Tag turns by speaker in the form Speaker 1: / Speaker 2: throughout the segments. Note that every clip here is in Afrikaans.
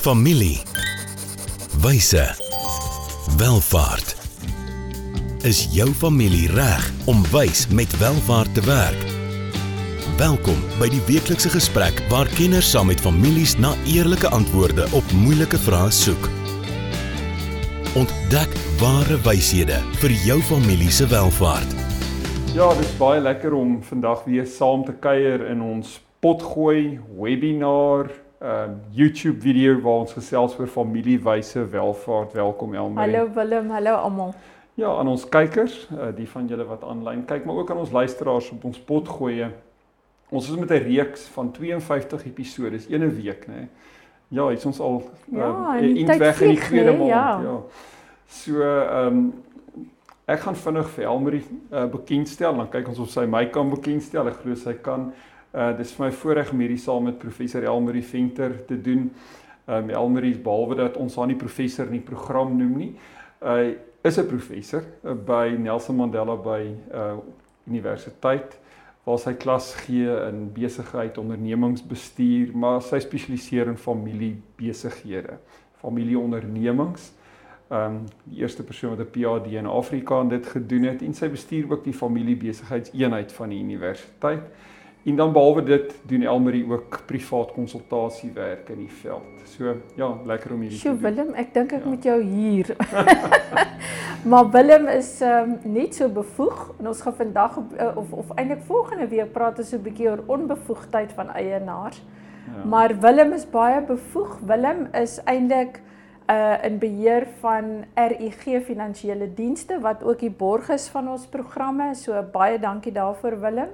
Speaker 1: Familie. Wyse. Welvaart. Is jou familie reg om wys met welvaart te werk? Welkom by die weeklikse gesprek waar kenners saam met families na eerlike antwoorde op moeilike vrae soek. Ontdek ware wyshede vir jou familie se welvaart.
Speaker 2: Ja, dit is baie lekker om vandag weer saam te kuier in ons potgooi webinar um YouTube video waar ons gesels oor familiewyse welvaart. Welkom Elmarie.
Speaker 3: Hallo Willem, hallo almal.
Speaker 2: Ja, aan ons kykers, uh, die van julle wat aanlyn kyk, maar ook aan ons luisteraars op ons potgoeie. Ons is met 'n reeks van 52 episode, een 'n week, nê. Nee. Ja, is ons al
Speaker 3: ja, um, in weg in die tweede maand, ja. ja.
Speaker 2: So ehm um, ek gaan vinnig vir Elmarie uh, bekendstel, dan kyk ons of sy my kan bekendstel. Ek glo sy kan. Uh dis vir my voorreg om hierdie saam met professor Elmarie Venter te doen. Um Elmarie behalwe dat ons haar nie professor in die program noem nie, hy uh, is 'n professor uh, by Nelson Mandela by uh universiteit waar sy klas gee in besigheid, ondernemingsbestuur, maar sy spesialiseer in familiebesighede, familieondernemings. Um die eerste persoon wat 'n PhD in Afrika en dit gedoen het en sy bestuur ook die familiebesigheidseenheid van die universiteit. En dan behalwe dit doen Elmarie ook privaat konsultasiewerk in die veld. So ja, lekker om hierdie
Speaker 3: Sjoe, te doen. Willem, ek dink ek ja. moet jou hier. maar Willem is um, net so bevoeg en ons gaan vandag uh, of of eintlik volgende week praat ons so 'n bietjie oor onbevoegdheid van eienaars. Ja. Maar Willem is baie bevoeg. Willem is eintlik uh in beheer van RUG Finansiële Dienste wat ook die borg is van ons programme. So baie dankie daarvoor Willem.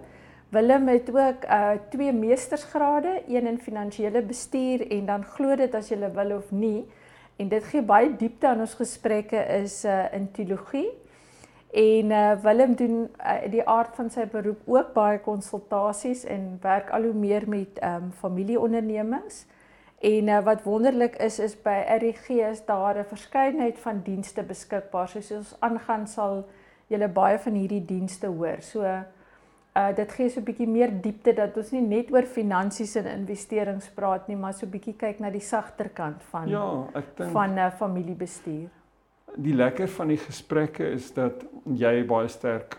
Speaker 3: Willem het ook uh twee meestersgrade, een in finansiële bestuur en dan glo dit as jy wil of nie. En dit gee baie diepte aan ons gesprekke is uh in teologie. En uh Willem doen uh, die aard van sy beroep ook baie konsultasies en werk al hoe meer met um familieondernemings. En uh, wat wonderlik is is by RGG is daar 'n verskeidenheid van dienste beskikbaar. So as ons aangaan sal julle baie van hierdie dienste hoor. So uh, Uh dit gee so 'n bietjie meer diepte dat ons nie net oor finansies en investerings praat nie, maar so 'n bietjie kyk na die sagter kant van
Speaker 2: Ja, ek dink
Speaker 3: van 'n uh, familiebestuur.
Speaker 2: Die lekker van die gesprekke is dat jy baie sterk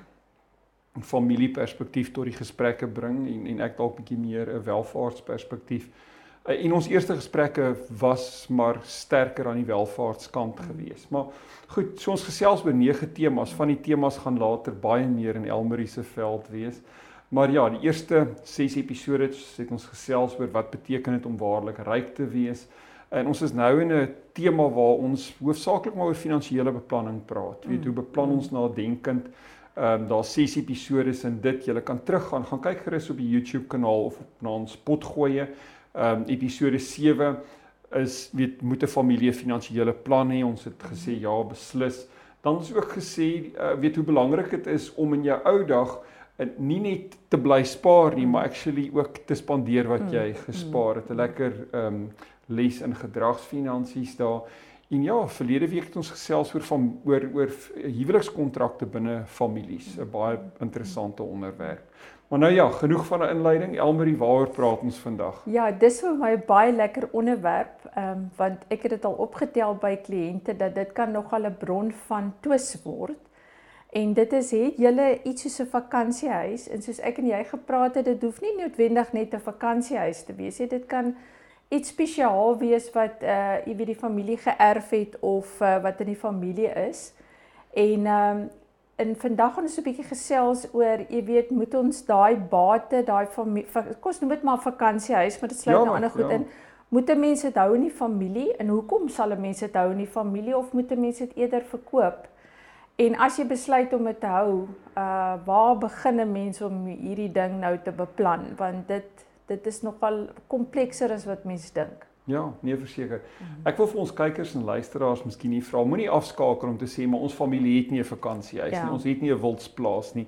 Speaker 2: 'n familieperspektief tot die gesprekke bring en en ek dalk bietjie meer 'n welvaartsperspektief. Uh, en ons eerste gesprekke was maar sterker aan die welvaartskant gewees. Maar Goed, so ons gesels oor nege temas. Van die temas gaan later baie meer in Elmarie se veld wees. Maar ja, die eerste 6 episode het ons gesels oor wat beteken dit om waarlik ryk te wees. En ons is nou in 'n tema waar ons hoofsaaklik maar oor finansiële beplanning praat. Jy weet, hoe beplan ons nadenkend? Ehm um, daar's 6 episode in dit. Jy kan teruggaan, gaan kyk gerus op die YouTube kanaal of op na ons potgoeie. Ehm um, episode 7 is weet moet 'n familie finansiële plan hê. Ons het gesê ja, beslis. Dan is ook gesê uh, weet hoe belangrik dit is om in jou ou dag en uh, nie net te bly spaar nie, maar actually ook te spandeer wat mm, jy mm. gespaar het. 'n Lekker ehm um, les in gedragsfinansies daar. En ja, verlede week het ons gesels oor van oor oor huwelikskontrakte binne families, 'n baie interessante onderwerp. Maar nou ja, genoeg van 'n inleiding. Elmarie, waaroor praat ons vandag?
Speaker 3: Ja, dis vir my baie lekker onderwerp, ehm um, want ek het dit al opgetel by kliënte dat dit kan nogal 'n bron van twis word. En dit is het julle iets soos 'n vakansiehuis en soos ek en jy gepraat het, dit hoef nie noodwendig net 'n vakansiehuis te wees nie. Dit kan iets spesiaal wees wat uh jy weet die familie geërf het of uh, wat in die familie is. En ehm um, in vandag gaan ons 'n bietjie gesels oor, jy weet, moet ons daai bate, daai kos noem dit maar vakansiehuis, maar dit sluit ja, nou ander goed ja. in. Moet 'n mens dit hou in die familie en hoekom sal 'n mens dit hou in die familie of moet 'n mens dit eerder verkoop? En as jy besluit om dit te hou, uh waar begin 'n mens om hierdie ding nou te beplan? Want dit dit is nogal komplekser as wat mense dink.
Speaker 2: Ja, nee verseker. Ek wil vir ons kykers en luisteraars miskien nie vra moenie afskakel om te sê maar ons familie het nie 'n vakansiehuis ja. nie. Ons het nie 'n wildsplaas nie.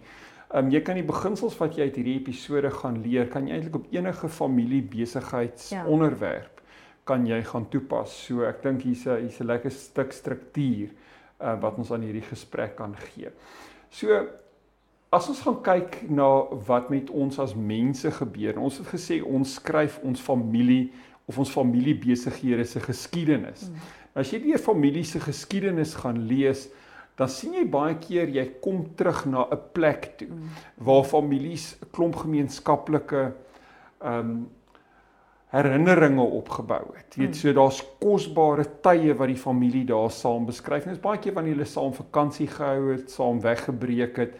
Speaker 2: Ehm um, jy kan die beginsels wat jy uit hierdie episode gaan leer, kan jy eintlik op enige familie besigheidsonderwerp ja. kan jy gaan toepas. So ek dink hier's 'n hier's 'n lekker stuk struktuur uh, wat ons aan hierdie gesprek kan gee. So As ons gaan kyk na wat met ons as mense gebeur. Ons het gesê ons skryf ons familie of ons familiebesighede se geskiedenis. Mm. As jy die familie se geskiedenis gaan lees, dan sien jy baie keer jy kom terug na 'n plek toe waar families 'n klomp gemeenskaplike ehm um, herinneringe opgebou het. Jy weet, so daar's kosbare tye wat die familie daar saam beskryf. En dit is baie keer wanneer hulle saam vakansie gehou het, saam weggebreek het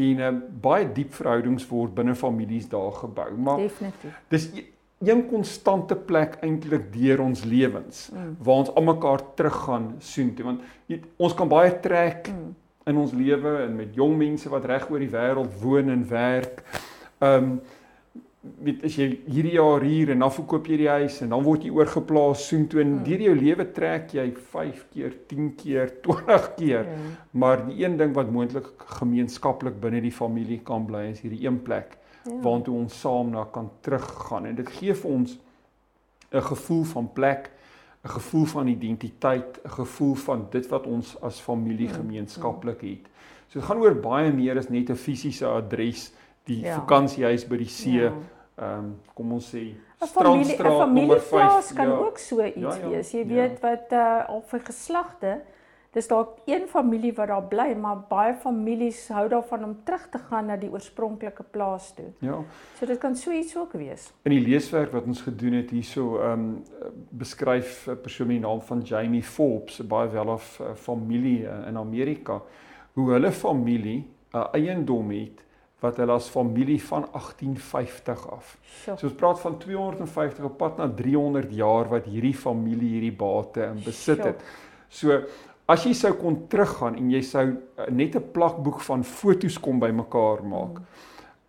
Speaker 2: en um, baie diep verhoudings word binne families daar gebou. Maar
Speaker 3: Definitief.
Speaker 2: Dis e-, een konstante plek eintlik deur ons lewens mm. waar ons almekaar teruggaan soontoe want jy, ons kan baie trek mm. in ons lewe en met jong mense wat reg oor die wêreld woon en werk. Ehm um, weet as jy hierdie jaar hier en dan verkoop jy die huis en dan word jy oorgeplaas soontoe en hmm. deur jou lewe trek jy 5 keer, 10 keer, 20 keer. Ja. Maar die een ding wat moontlik gemeenskaplik binne die familie kan bly is hierdie een plek ja. waartoe ons saam na kan teruggaan en dit gee vir ons 'n gevoel van plek 'n gevoel van identiteit, 'n gevoel van dit wat ons as familie hmm. gemeenskaplik het. So dit gaan oor baie meer as net 'n fisiese adres die ja. vakansiehuis by die see. Ja. Ehm ja. um, kom ons sê
Speaker 3: Strandstraat nommer 5 kan ja. ook so iets ja, ja, wees. Jy ja. weet wat uh al vir geslagte Dis dalk een familie wat daar bly, maar baie families hou daarvan om terug te gaan na die oorspronklike plaas toe.
Speaker 2: Ja.
Speaker 3: So dit kan so iets ook wees.
Speaker 2: In die leeswerk wat ons gedoen het hierso, ehm um, beskryf 'n persoon met die naam van Jamie Forbes, 'n baie welaf uh, familie uh, in Amerika, hoe hulle familie 'n uh, eiendom het wat hulle as familie van 1850 af. Sure. So ons praat van 250 op pad na 300 jaar wat hierdie familie hierdie bate in besit het. Sure. So as jy sou kon teruggaan en jy sou uh, net 'n plakboek van fotos kom bymekaar maak.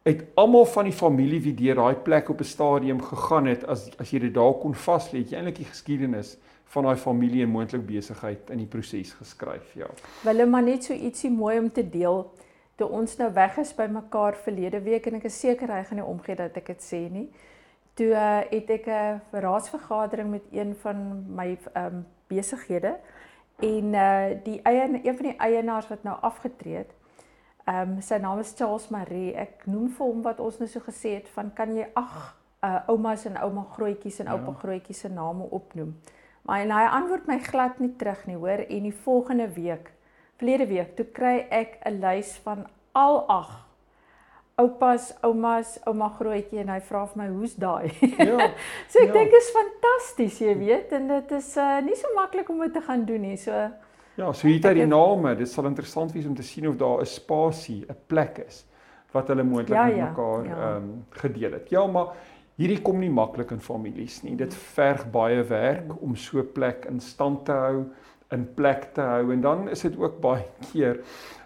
Speaker 2: Uit almal van die familie wie deur daai plek op 'n stadium gegaan het as as jy dit daar kon vas lê, jy eintlik die geskiedenis van daai familie en moontlik besigheid in die proses geskryf, ja.
Speaker 3: Wille maar net so ietsie mooi om te deel toe ons nou weg is by mekaar verlede week en ek is seker hy gaan nie omgee dat ek dit sê nie. Toe uh, het ek 'n raadsvergadering met een van my ehm um, besighede en uh die eien een van die eienaars wat nou afgetree het. Ehm um, sy naam is Charles Marie. Ek noem vir hom wat ons nou so gesê het van kan jy ag uh oumas en ouma grootjies en oupa ja. grootjies se name opnoem. Maar en hy antwoord my glad nie terug nie, hoor. En die volgende week Verlede week toe kry ek 'n lys van al ag oupas, oumas, ouma grootjie en hy vra vir my hoe's daai. Ja. so ek ja. dink is fantasties, jy weet, en dit is uh, nie so maklik om dit te gaan doen nie. So
Speaker 2: Ja, so hier het hy die name. Dit sal interessant wees om te sien of daar 'n spasie, 'n plek is wat hulle moontlik ja, met ja, mekaar ehm ja. um, gedeel het. Ja, maar hierdie kom nie maklik in families nie. Dit verg baie werk om so 'n plek in stand te hou in plek te hou en dan is dit ook baie keer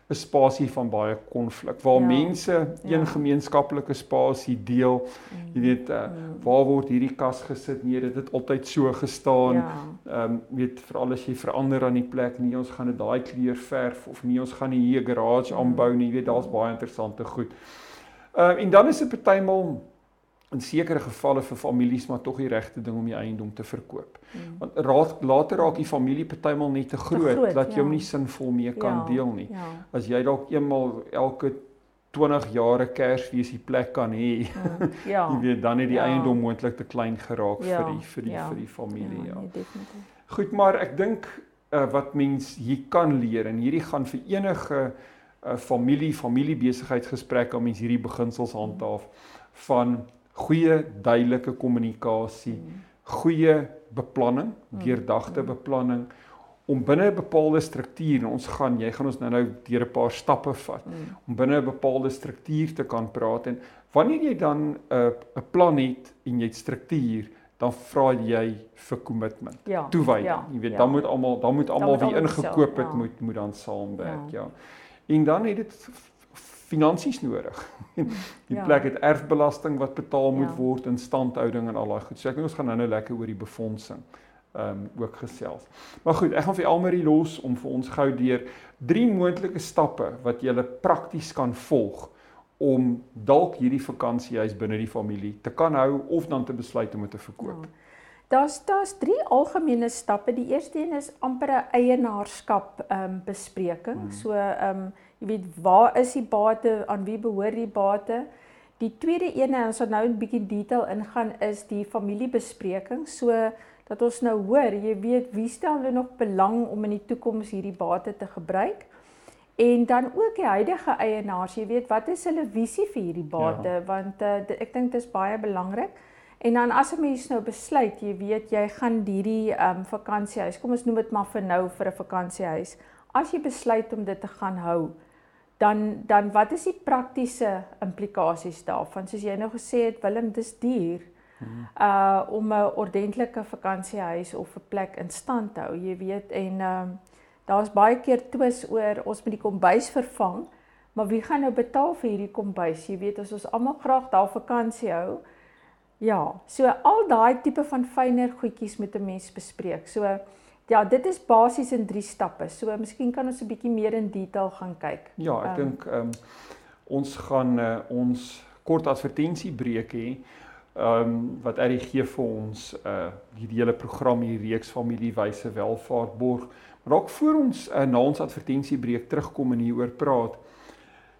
Speaker 2: 'n spasie van baie konflik waar ja, mense een ja. gemeenskaplike spasie deel. Mm, jy weet, uh, waar word hierdie kas gesit? Nee, dit het altyd so gestaan. Ja. Ehm ja. um, weet veral as jy verander aan die plek, nie ons gaan dit daai kleur verf of nie ons gaan hier 'n garage mm. aanbou nie. Jy weet, daar's baie interessante goed. Ehm uh, en dan is dit partymal in sekere gevalle vir families maar tog die regte ding om die eiendom te verkoop. Mm. Want raad, later raak die familie partymal net te groot, te groot dat jy ja. hom nie sinvol mee kan ja, deel nie. Ja. As jy dalk eenmal elke 20 jare Kersfees die plek kan hê. Mm. Ja. jy weet dan het die ja. eiendom moontlik te klein geraak ja. vir die vir die ja. vir die familie, ja. ja. Nee, definitief. Goed, maar ek dink uh, wat mens hier kan leer en hierdie gaan vir enige uh, familie, familiebesigheidsgesprekke om mens hierdie beginsels handhaaf van goeie duidelike kommunikasie, goeie beplanning, mm. deurdagte mm. beplanning om binne 'n bepaalde struktuur en ons gaan jy gaan ons nou-nou deur 'n paar stappe vat mm. om binne 'n bepaalde struktuur te kan praat en wanneer jy dan 'n uh, 'n plan het en jy het struktuur dan vra jy vir kommitment. Ja, toewyding. Ja, jy weet ja. dan moet almal dan moet almal wie ingekoop het ja. moet moet dan saamwerk, ja. ja. En dan het dit finansies nodig. die ja. plek het erfbelasting wat betaal moet ja. word in standhouding en al daai goed. So ek dink ons gaan nou-nou lekker oor die befondsing ehm um, ook gesels. Maar goed, ek gaan vir Almarie los om vir ons gou deur drie moontlike stappe wat jy prakties kan volg om dalk hierdie vakansiehuis binne die familie te kan hou of dan te besluit om dit te verkoop. Ja.
Speaker 3: Daar's daar's drie algemene stappe. Die eerste een is amper 'n eienaarskap ehm um, bespreking. Hmm. So ehm um, jy weet waar is die bate, aan wie behoort die bate? Die tweede een en ons gaan nou 'n bietjie detail ingaan is die familiebespreking. So dat ons nou hoor, jy weet, wie stel hulle nog belang om in die toekoms hierdie bate te gebruik? En dan ook die huidige eienaars, jy weet, wat is hulle visie vir hierdie bate? Ja. Want uh, ek dink dit is baie belangrik. En dan as 'n mens nou besluit, jy weet jy gaan hierdie ehm um, vakansiehuis, kom ons noem dit maar vir nou vir 'n vakansiehuis. As jy besluit om dit te gaan hou, dan dan wat is die praktiese implikasies daarvan? Soos jy nou gesê het, Willem, dis duur. Hmm. Uh om 'n ordentlike vakansiehuis of 'n plek in stand te hou, jy weet en ehm uh, daar's baie keer twis oor ons moet die kombuis vervang, maar wie gaan nou betaal vir hierdie kombuis? Jy weet as ons almal graag daar vakansie hou, Ja, so al daai tipe van fynere goedjies moet 'n mens bespreek. So ja, dit is basies in 3 stappe. So miskien kan ons 'n bietjie meer in detail gaan kyk.
Speaker 2: Ja, ek um, dink ehm um, ons gaan uh, ons kort advertensiebreek hê ehm um, wat RG vir ons uh hierdie hele program hier reeks familiewyse welvaart borg. Maar ook voor ons uh, na ons advertensiebreek terugkom en hieroor praat,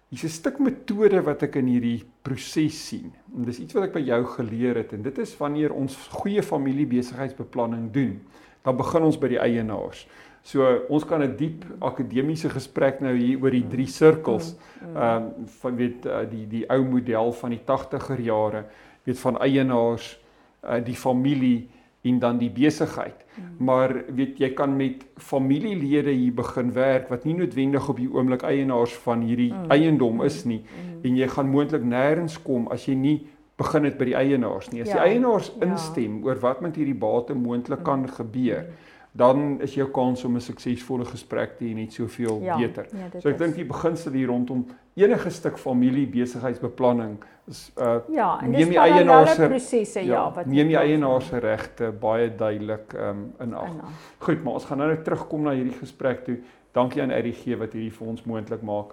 Speaker 2: Hier's 'n stuk metode wat ek in hierdie proses sien. En dis iets wat ek by jou geleer het en dit is wanneer ons goeie familiebesigheidsbeplanning doen, dan begin ons by die eienaars. So ons kan 'n diep akademiese gesprek nou hier oor die drie sirkels. Mm, mm. Ehm um, van weet uh, die die ou model van die 80er jare, weet van eienaars, uh, die familie en dan die besigheid. Hmm. Maar weet jy kan met familielede hier begin werk wat nie noodwendig op die oomblik eienaars van hierdie mm. eiendom is nie mm. en jy gaan moontlik nêrens kom as jy nie begin het by die eienaars nie. As ja. die eienaars ja. instem ja. oor wat met hierdie bate moontlik kan gebeur. Mm dan is jou kans om 'n suksesvolle gesprek te hê net soveel ja, beter. Ja, so ek dink die beginsel hier rondom enige stuk familie besigheidsbeplanning is uh
Speaker 3: ja, neem die eienaar se prosesse ja, ja wat
Speaker 2: neem die eienaar se regte baie duidelik um in ag. Goed, maar ons gaan nou net terugkom na hierdie gesprek toe. Dankie aan RG wat hierdie vir ons moontlik maak.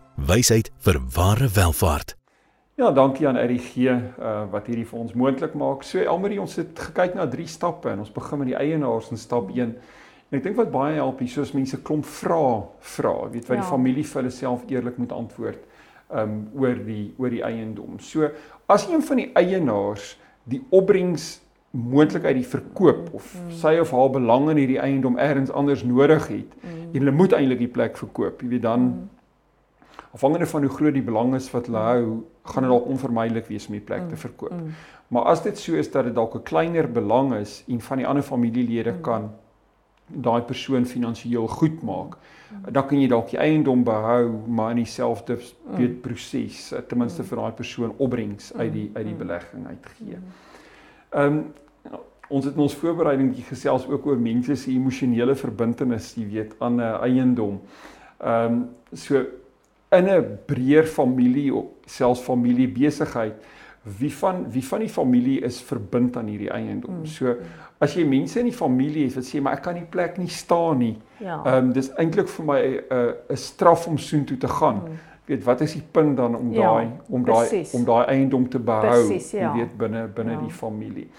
Speaker 1: Wysheid vir ware welvaart.
Speaker 2: Ja, dankie aan RG uh wat hierdie vir ons moontlik maak. So Elmarie, ons het gekyk na drie stappe en ons begin met die eienaars in stap 1. En ek dink wat baie help hier, soos mense klomp vra vra, weet wat ja. die familie vir hulle self eerlik moet antwoord um oor die oor die eiendom. So as een van die eienaars die opbrengs moontlik uit die verkoop of mm. sy of haar belang in hierdie eiendom elders anders nodig het mm. en hulle moet eintlik die plek verkoop, jy weet dan mm afhangende van hoe groot die belang is wat hulle hou, gaan dit dalk onvermydelik wees om die plek te mm, verkoop. Mm. Maar as dit so is dat dit dalk 'n kleiner belang is en van die ander familielede mm. kan daai persoon finansiëel goed maak, dan kan jy dalk die eiendom behou, maar in dieselfde weet proses, ten minste vir daai persoon opbrengs uit die uit die belegging uitgee. Ehm um, ons het in ons voorbereiding bietjie gesels ook oor mense se emosionele verbintenis, jy weet, aan 'n eiendom. Ehm um, so in 'n breër familie of selfs familie besigheid wie van wie van die familie is verbind aan hierdie eiendom. Mm. So as jy mense in die familie het wat sê maar ek kan nie plek nie staan nie. Ja. Ehm ja. um, dis eintlik vir my 'n uh, 'n straf om soontoe te gaan. Mm. Weet wat is die punt dan om ja, daai om daai om daai eiendom te behou, precies, ja. jy weet binne binne ja. die familie.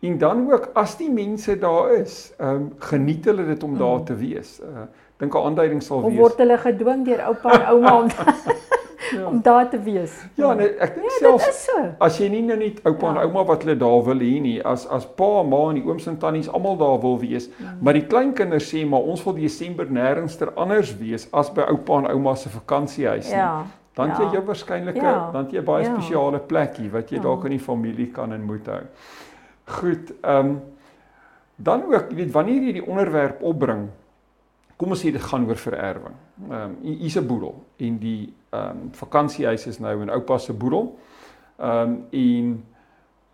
Speaker 2: En dan ook as die mense daar is, ehm um, geniet hulle dit om mm. daar te wees. Uh dink 'n aanduiding sal wees.
Speaker 3: Of word hulle gedwing deur oupa en ouma om ja. om daar te wees?
Speaker 2: Ja, nee, ek dink nee, self so. as jy nie nou net oupa ja. en ouma wat hulle daar wil hê nie, as as pa, ma en die ooms en tannies almal daar wil wees, ja. maar die kleinkinders sê maar ons wil Desember nêrens ter anders wees as by oupa en ouma se vakansiehuis nie. Ja. Dan ja. jy jou waarskynlik ja. dan jy baie ja. spesiale plekkie wat jy ja. dalk in die familie kan en moet hou. Goed, ehm um, dan ook, jy weet wanneer jy die onderwerp opbring, kom ons sê dit gaan oor vererwing. Ehm um, hier's 'n boedel en die ehm um, vakansiehuis is nou in oupa se boedel. Ehm um, en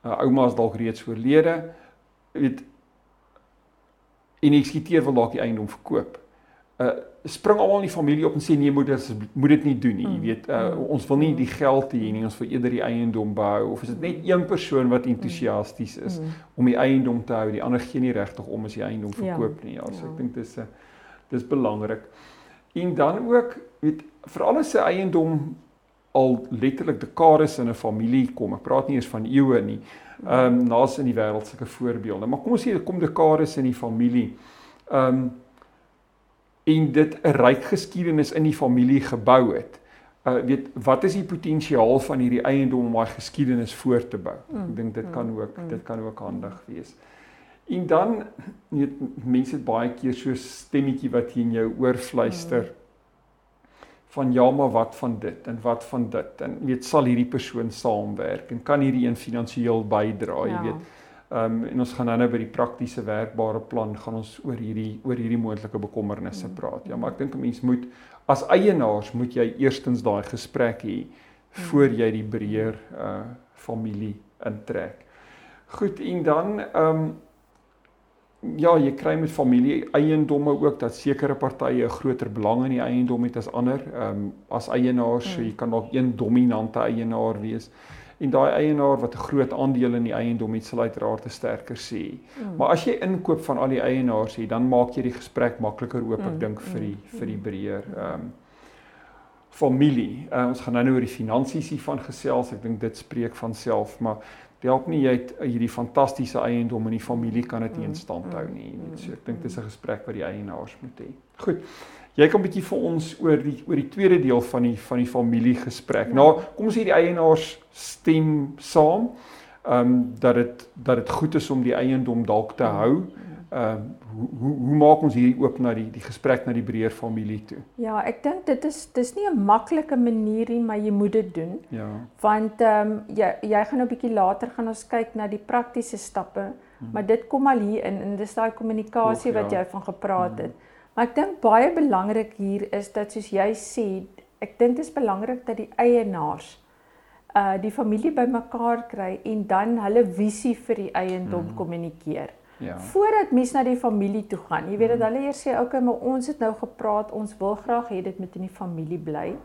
Speaker 2: uh, ouma is dalk reeds oorlede. Weet en ek skieteer wil dalk die eiendom verkoop. uh spring almal in die familie op en sê nee dit moet dit nie doen nie. Jy mm. weet uh mm. ons wil nie die geld hê nie, ons wil eerder die eiendom behou of is dit net een persoon wat entoesiasties is mm. om die eiendom te hou, die ander gee nie regtig om as die eiendom ja. verkoop ja. nie. Ja, so ja. ek dink dis 'n uh, dis belangrik. En dan ook weet veral as 'n eiendom al letterlik dekades in 'n familie kom. Ek praat nie eers van eeue nie. Ehm um, naas in die wêreld sulke voorbeelde. Maar kom ons sê dit kom dekades in die familie. Ehm um, en dit 'n ryk geskiedenis in die familie gebou het. Uh weet wat is die potensiaal van hierdie eiendom om daai geskiedenis voort te bou? Ek mm, dink dit kan mm, ook mm. dit kan ook handig wees. En dan weet mense het baie keer so stemmetjie wat hier in jou oor fluister van ja maar wat van dit en wat van dit en weet sal hierdie persoon saamwerk en kan hierdie een finansiëel bydra, jy ja. weet. Ehm um, en ons gaan nou nou by die praktiese werkbare plan gaan ons oor hierdie oor hierdie moontlike bekommernisse mm. praat. Ja, maar ek dink 'n mens moet as eienaars moet jy eerstens daai gesprek hê mm. voor jy die breër uh familie intrek. Goed, en dan ehm um, ja, jy kry met familie eiendomme ook dat sekere partye 'n groter belang in die eiendom het as ander. Ehm um, as eienaars, mm. so jy kan dalk een dominante eienaar wees en daai eienaar wat 'n groot aandeel in die eiendom het, sal uiteraard te sterker sê. Mm. Maar as jy inkoop van al die eienaars dan maak jy die gesprek makliker oop, mm. ek dink vir die mm. vir die breër ehm um, familie. Uh, ons gaan nou nou oor die finansies hiervan gesels. Ek dink dit spreek van self, maar help nie jy het hierdie fantastiese eiendom in die familie kan dit nie in stand hou nie. So ek dink dis 'n gesprek wat die eienaars moet hê. Goed. Jy kan 'n bietjie vir ons oor die oor die tweede deel van die van die familiegesprek. Ja. Nou, kom ons sê die eienaars stem saam ehm um, dat dit dat dit goed is om die eiendom dalk te hou. Ehm uh, hoe hoe hoe maak ons hierdie oop na die die gesprek na die breër familie toe?
Speaker 3: Ja, ek dink dit is dis nie 'n maklike manier nie, maar jy moet dit doen.
Speaker 2: Ja.
Speaker 3: Want ehm um, jy jy gaan nou 'n bietjie later gaan ons kyk na die praktiese stappe, hmm. maar dit kom al hier in en dis daai kommunikasie wat ja. jy van gepraat het. Hmm. Maar ek dink baie belangrik hier is dat soos jy sê, ek dink dit is belangrik dat die eienaars uh die familie bymekaar kry en dan hulle visie vir die eiendom mm. kommunikeer. Ja. Voordat mens na die familie toe gaan. Jy weet dat mm. hulle eers sê, "Oké, okay, maar ons het nou gepraat, ons wil graag hê dit moet in die familie bly."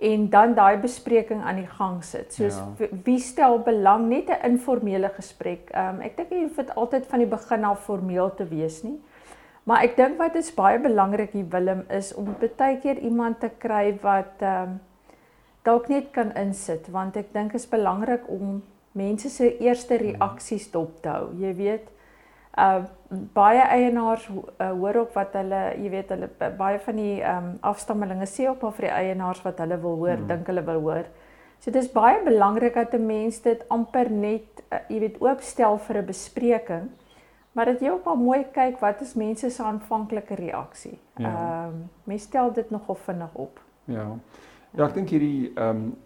Speaker 3: En dan daai bespreking aan die gang sit. Soos ja. wie stel belang net 'n informele gesprek. Um ek dink jy hoef dit altyd van die begin af formeel te wees nie. Maar ek dink wat is baie belangrik hier Willem is om baie keer iemand te kry wat ehm um, dalk net kan insit want ek dink is belangrik om mense se eerste reaksies dop te hou. Jy weet, uh baie eienaars uh, hoor ook wat hulle, jy weet, hulle baie van die ehm um, afstammelinge sê ook maar vir die eienaars wat hulle wil hoor, hmm. dink hulle wil hoor. So dit is baie belangrik dat 'n mens dit amper net uh, jy weet oopstel vir 'n bespreking. Maar dit jy ook al mooi kyk wat is mense se aanvanklike reaksie. Ehm ja. um, mense stel dit nogal vinnig op.
Speaker 2: Ja. Ja, ek dink hierdie ehm um,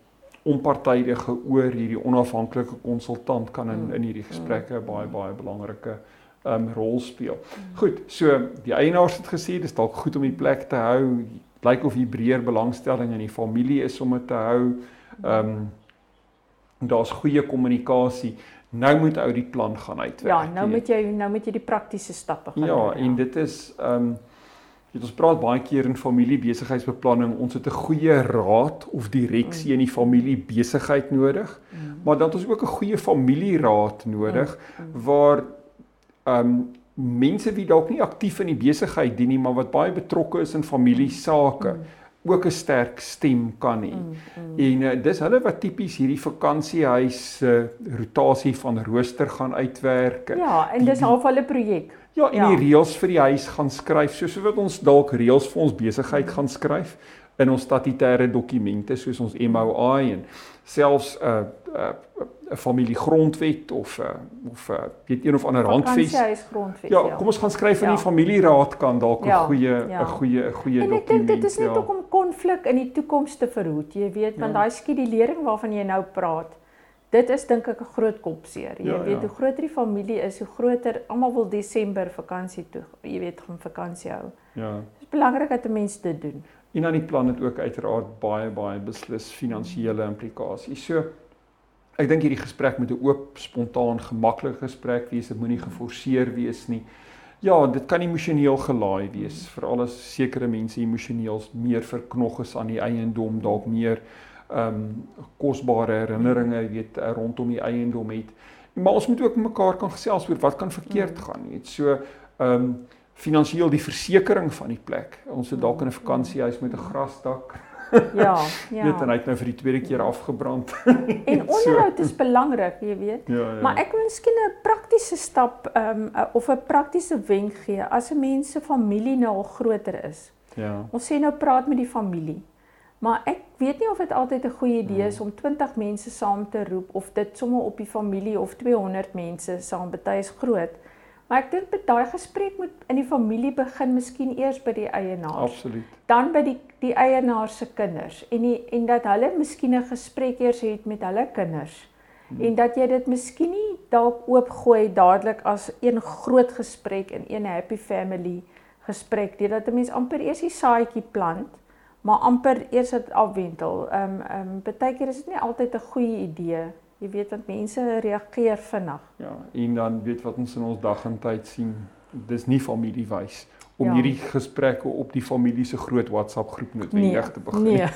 Speaker 2: onpartydige oor hierdie onafhanklike konsultant kan in in hierdie gesprekke mm. baie baie belangrike um, rol speel. Goed, so die eienaars het gesê dis dalk goed om die plek te hou. Lyk of hier breër belangstelling in die familie is om dit te hou. Um, daar's goeie kommunikasie nou moet ou die plan gaan uitwerk.
Speaker 3: Ja, nou moet jy nou moet jy die praktiese stappe gaan
Speaker 2: ja, doen. Ja, en dit is ehm um, ons praat baie keer in familie besigheidsbeplanning, ons het 'n goeie raad of direksie mm. in die familie besigheid nodig. Mm. Maar dan het ons ook 'n goeie familieraad nodig mm. Mm. waar um, mense wie dalk nie aktief in die besigheid dien nie, maar wat baie betrokke is in familie sake. Mm ook 'n sterk stem kan hê. Mm, mm. En uh, dis hulle wat tipies hierdie vakansiehuis se uh, rotasie van rooster gaan uitwerk.
Speaker 3: Ja, en dis half hulle projek.
Speaker 2: Ja, en ja. die reëls vir die huis gaan skryf, soos wat ons dalk reëls vir ons besigheid gaan skryf in ons statutêre dokumente soos ons MOI en selfs 'n uh, 'n uh, 'n familiegrondwet of 'n uh, of 'n uh, weet een of ander handves. Ja, ja, kom ons gaan skryf in ja. die familieraad kan dalk 'n ja, goeie 'n ja. goeie 'n goeie dokument. En ek dink
Speaker 3: dit is net ja. ook om konflik in die toekoms te verhoed, jy weet, want ja. daai skedulering waarvan jy nou praat, dit is dink ek 'n groot kopseer. Jy ja, weet ja. hoe groter die familie is, hoe groter almal wil Desember vakansie toe, jy weet, gaan vakansie hou.
Speaker 2: Ja.
Speaker 3: Dit is belangrik dat 'n mens dit doen.
Speaker 2: En dan die plan het ook uiteraard baie baie beslis finansiële implikasies. So ek dink hierdie gesprek moet 'n oop, spontaan, gemaklike gesprek wees. Dit moenie geforseer wees nie. Ja, dit kan emosioneel gelaai wees, veral as sekere mense emosioneel meer verknog is aan die eiendom, dalk meer ehm um, kosbare herinneringe, weet, rondom die eiendom het. Maar ons moet ook mekaar kan gesels oor wat kan verkeerd mm. gaan, weet. So ehm um, finansiëel die versekerings van die plek. Ons het dalk in 'n vakansiehuis met 'n grasdak.
Speaker 3: Ja, ja.
Speaker 2: Net en hy het nou vir die tweede keer afgebrand.
Speaker 3: en onderhoud is belangrik, jy weet.
Speaker 2: Ja, ja.
Speaker 3: Maar ek wil miskien 'n praktiese stap ehm um, of 'n praktiese wenk gee as 'n mens se familie nou al groter is.
Speaker 2: Ja.
Speaker 3: Ons sê nou praat met die familie. Maar ek weet nie of dit altyd 'n goeie idee is om 20 mense saam te roep of dit sommer op die familie of 200 mense saam betuie is groot. Maar ek dink met daai gesprek moet in die familie begin, miskien eers by die eienaar.
Speaker 2: Absoluut.
Speaker 3: Dan by die die eienaar se kinders en die, en dat hulle miskien 'n gesprek eers het met hulle kinders. Hmm. En dat jy dit miskien nie dalk oopgooi dadelik as een groot gesprek in een happy family gesprek, dit dat 'n mens amper eers die saadjie plant, maar amper eers dit afwentel. Ehm um, ehm um, baie keer is dit nie altyd 'n goeie idee Jy weet dat mense reageer vinnig.
Speaker 2: Ja, en dan weet wat ons in ons dag en tyd sien, dis nie familiewys om ja. hierdie gesprekke op die familie se groot WhatsApp groep noodwendig nee, te begin. Nee.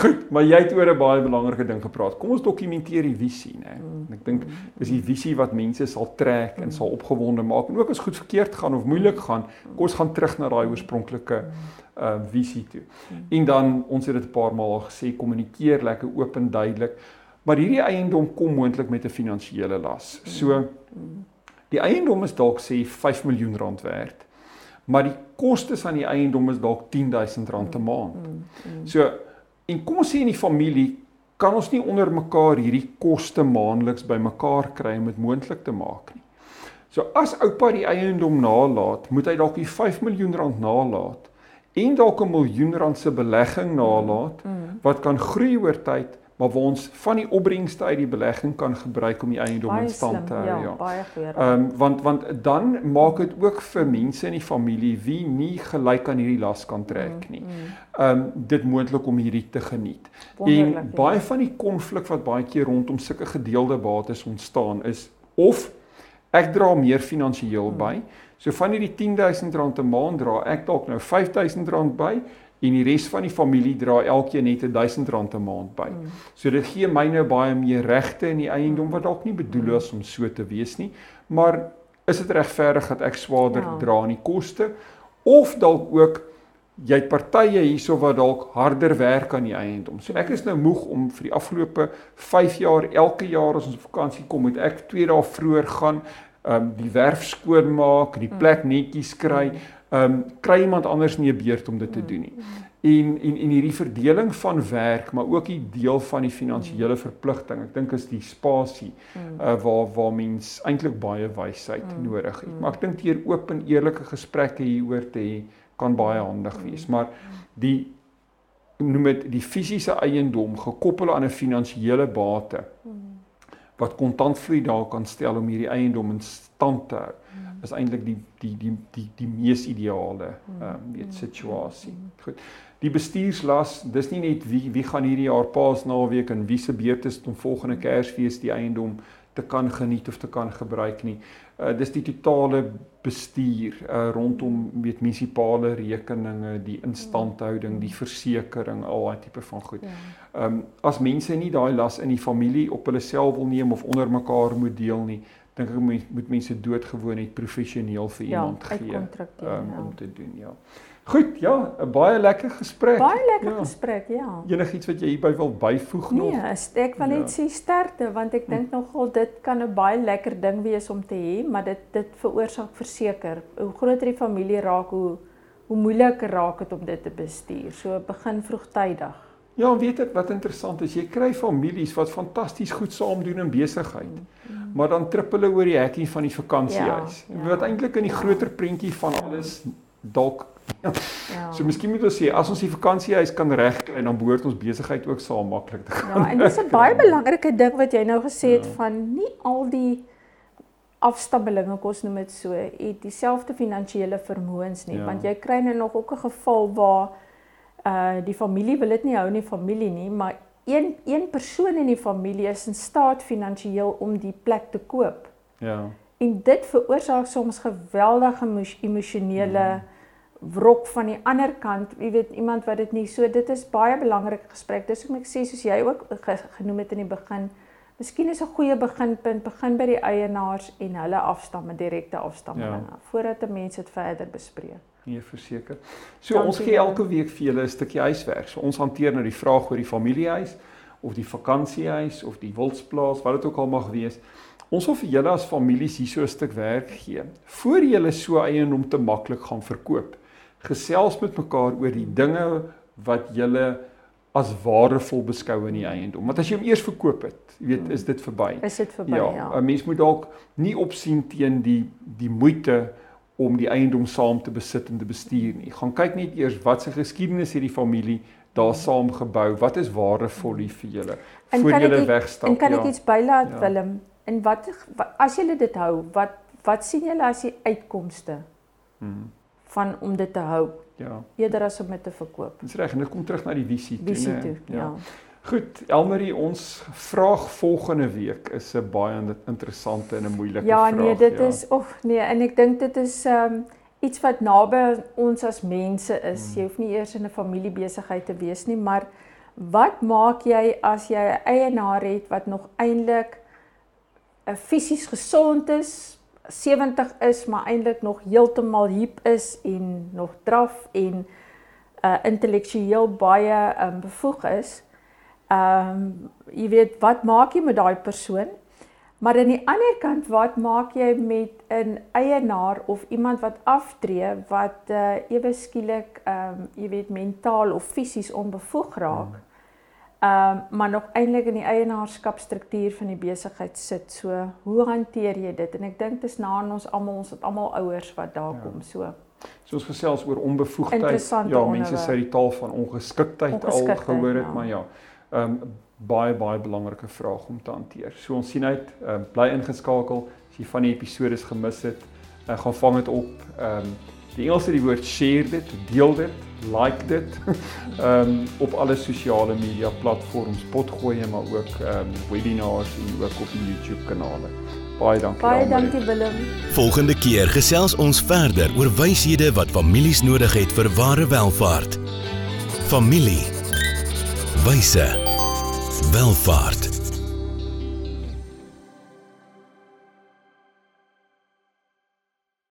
Speaker 2: Goed, maar jy het oor 'n baie belangrike ding gepraat. Kom ons dokumenteer die visie, né? Mm. Ek dink dis die visie wat mense sal trek en sal opgewonde maak. En ook as goed verkeerd gaan of moeilik gaan, kom ons gaan terug na daai oorspronklike uh visie toe. En dan ons het dit 'n paar maal al gesê, kommunikeer lekker oop en duidelik. Maar hierdie eiendom kom moontlik met 'n finansiële las. So die eiendom is dalk sê 5 miljoen rand werd. Maar die kostes aan die eiendom is dalk 10000 rand 'n maand. So En kom ons sê in die familie kan ons nie onder mekaar hierdie koste maandeliks bymekaar kry om dit moontlik te maak nie. So as oupa die eiendom nalaat, moet hy dalk die 5 miljoen rand nalaat en dalk 'n miljoen rand se belegging nalaat mm. wat kan groei oor tyd maar waar ons van die opbrengste uit die belegging kan gebruik om die eiendom in stand te hou
Speaker 3: ja,
Speaker 2: ja.
Speaker 3: Baie goeie.
Speaker 2: Ehm um, want want dan maak dit ook vir mense in die familie wie nie gelyk aan hierdie las kan trek mm, nie. Mm. Ehm um, dit moontlik om hierdie te geniet. Wonderlik, en ja. baie ja. van die konflik wat baie keer rondom sulke gedeelde bates ontstaan is of ek dra meer finansiëel mm. by. So van hierdie 10000 rand 'n maand dra ek dalk nou 5000 rand by en die res van die familie dra elkeen net 1000 rand 'n maand by. Mm. So dit gee my nou baie meer regte in die eiendom wat dalk nie bedoel is om so te wees nie, maar is dit regverdig dat ek swaarder ja. dra aan die koste of dalk ook jy het partye hierso wat dalk harder werk aan die eiendom. So ek is nou moeg om vir die afgelope 5 jaar elke jaar as ons op vakansie kom, moet ek 2 dae vroeër gaan, um, die werf skoonmaak, die plek netjies kry. Mm ehm um, kry iemand anders nie 'n beurt om dit te doen nie. En en en hierdie verdeling van werk, maar ook die deel van die finansiële verpligting. Ek dink is die spasie uh, waar waar mens eintlik baie wysheid nodig het. Maar ek dink teer oop en eerlike gesprekke hieroor te hê kan baie handig wees. Maar die noem dit die fisiese eiendom gekoppel aan 'n finansiële bate wat kontantvloei daar kan stel om hierdie eiendom in stand te hou is eintlik die die die die die mees ideale ehm um, weet situasie. Goed. Die bestuurslas, dis nie net wie wie gaan hierdie jaar Paasnaweek en wie se beurt is om volgende Kersfees die eiendom te kan geniet of te kan gebruik nie. Uh dis die totale bestuur uh rondom weet munisipale rekeninge, die instandhouding, die versekerings, al daai tipe van goed. Ja. Ehm um, as mense nie daai las in die familie op hulle self wil neem of onder mekaar moet deel nie, dink ek moet, mense doodgewoon net professioneel vir ja, iemand gee um, ja. om te doen ja. Goed, ja, 'n baie lekker gesprek.
Speaker 3: Baie lekker ja. gesprek, ja.
Speaker 2: Enigiets wat jy hierby wil byvoeg nog?
Speaker 3: Nee, ek wil net ja. sê sterkte want ek dink hm. nogal dit kan 'n baie lekker ding wees om te hê, maar dit dit veroorsaak verseker. Hoe groter die familie raak, hoe hoe moeiliker raak dit om dit te bestuur. So begin vroegtydig.
Speaker 2: Ja, weet ek wat interessant is, jy kry families wat fantasties goed saam doen in besigheid. Mm, mm. Maar dan trip hulle oor die hekkie van die vakansiehuis. Ja, ja, wat eintlik in die ja. groter prentjie van alles dalk ja. ja. So miskien moet ons sê as ons die vakansiehuis kan regkry, dan behoort ons besigheid ook saam maklik te gaan.
Speaker 3: Ja, en dis 'n baie belangrike ding wat jy nou gesê het ja. van nie al die afstammelinge kos noem dit so, het dieselfde finansiële vermoëns nie, ja. want jy kry nou nog ook 'n geval waar uh die familie wil dit nie hou nie familie nie, maar een een persoon in die familie is in staat finansiëel om die plek te koop.
Speaker 2: Ja.
Speaker 3: En dit veroorsaak soms geweldige emosionele wrok van die ander kant. Jy weet iemand wat dit nie so dit is baie belangrike gesprek. Dis hoekom ek sê soos jy ook genoem het in die begin, Miskien is 'n goeie beginpunt begin by die eienaars en hulle afstamme direkte afstammelinge ja. voordat 'n mens dit verder bespreek.
Speaker 2: Nee, verseker. So Dankie ons gee elke week vir julle 'n stukkie huiswerk. So ons hanteer nou die vraag oor die familiehuis of die vakansiehuis of die wildsplaas, wat dit ook al mag wees. Ons wil vir julle as families hier so 'n stuk werk gee. Voor julle so eiendom te maklik gaan verkoop, gesels met mekaar oor die dinge wat julle as waardevol beskou in die eiendom. Want as jy hom eers verkoop het, jy weet, is dit verby.
Speaker 3: Is dit verby? Ja. 'n
Speaker 2: ja. Mens moet dalk nie opsien teen die die moeite om die eiendom saam te besit en te bestuur nie. Gaan kyk net eers wat se geskiedenis het die familie daar saam gebou. Wat is waardevol hier vir julle voor julle wegstap?
Speaker 3: En kan ek ja. iets bylaat ja. Willem? En wat, wat as julle dit hou, wat wat sien julle as die uitkomste? Mhm. Van om dit te hou? Ja. Eerder as om dit te verkoop.
Speaker 2: Dis reg en dit kom terug na die visie toe,
Speaker 3: visie toe ja. ja.
Speaker 2: Goed, Elmarie, ons vraag volgende week is 'n baie interessante en 'n moeilike
Speaker 3: ja,
Speaker 2: vraag.
Speaker 3: Nee, dit ja, nee, dit is of nee, en ek dink dit is um iets wat naby ons as mense is. Hmm. Jy hoef nie eers in 'n familiebesigheid te wees nie, maar wat maak jy as jy 'n eienaar het wat nog eintlik 'n fisies gesond is, 70 is maar eintlik nog heeltemal hip is en nog draf en uh intellektueel baie um bevoeg is. Um jy weet wat maak jy met daai persoon? Maar aan die ander kant wat maak jy met 'n eienaar of iemand wat aftree wat uh ewe skielik um jy weet mentaal of fisies onbevoeg raak? Hmm Ehm um, maar nog eintlik in die eienaarskapstruktuur van die besigheid sit. So, hoe hanteer jy dit? En ek dink dit is na ons almal, ons het almal ouers wat daar ja. kom. So.
Speaker 2: So ons gesels oor onbevoegdheid. Ja, mense sê die taal van ongeskiktheid, ongeskiktheid al gehoor het, ja. maar ja. Ehm um, baie baie belangrike vraag om te hanteer. So ons sien uit, ehm um, bly ingeskakel. As jy van die episode gemis het, uh, gaan vang dit op. Ehm um, die Engelse die woord share dit, deel dit like dit. Ehm um, op alle sosiale media platforms, potgoeie maar ook ehm um, webinars en ook op die YouTube kanale. Baie dankie.
Speaker 3: Baie dankie Willem.
Speaker 1: Volgende keer gesels ons verder oor wyshede wat families nodig het vir ware welfaart. Familie. Wyse. Welfaart.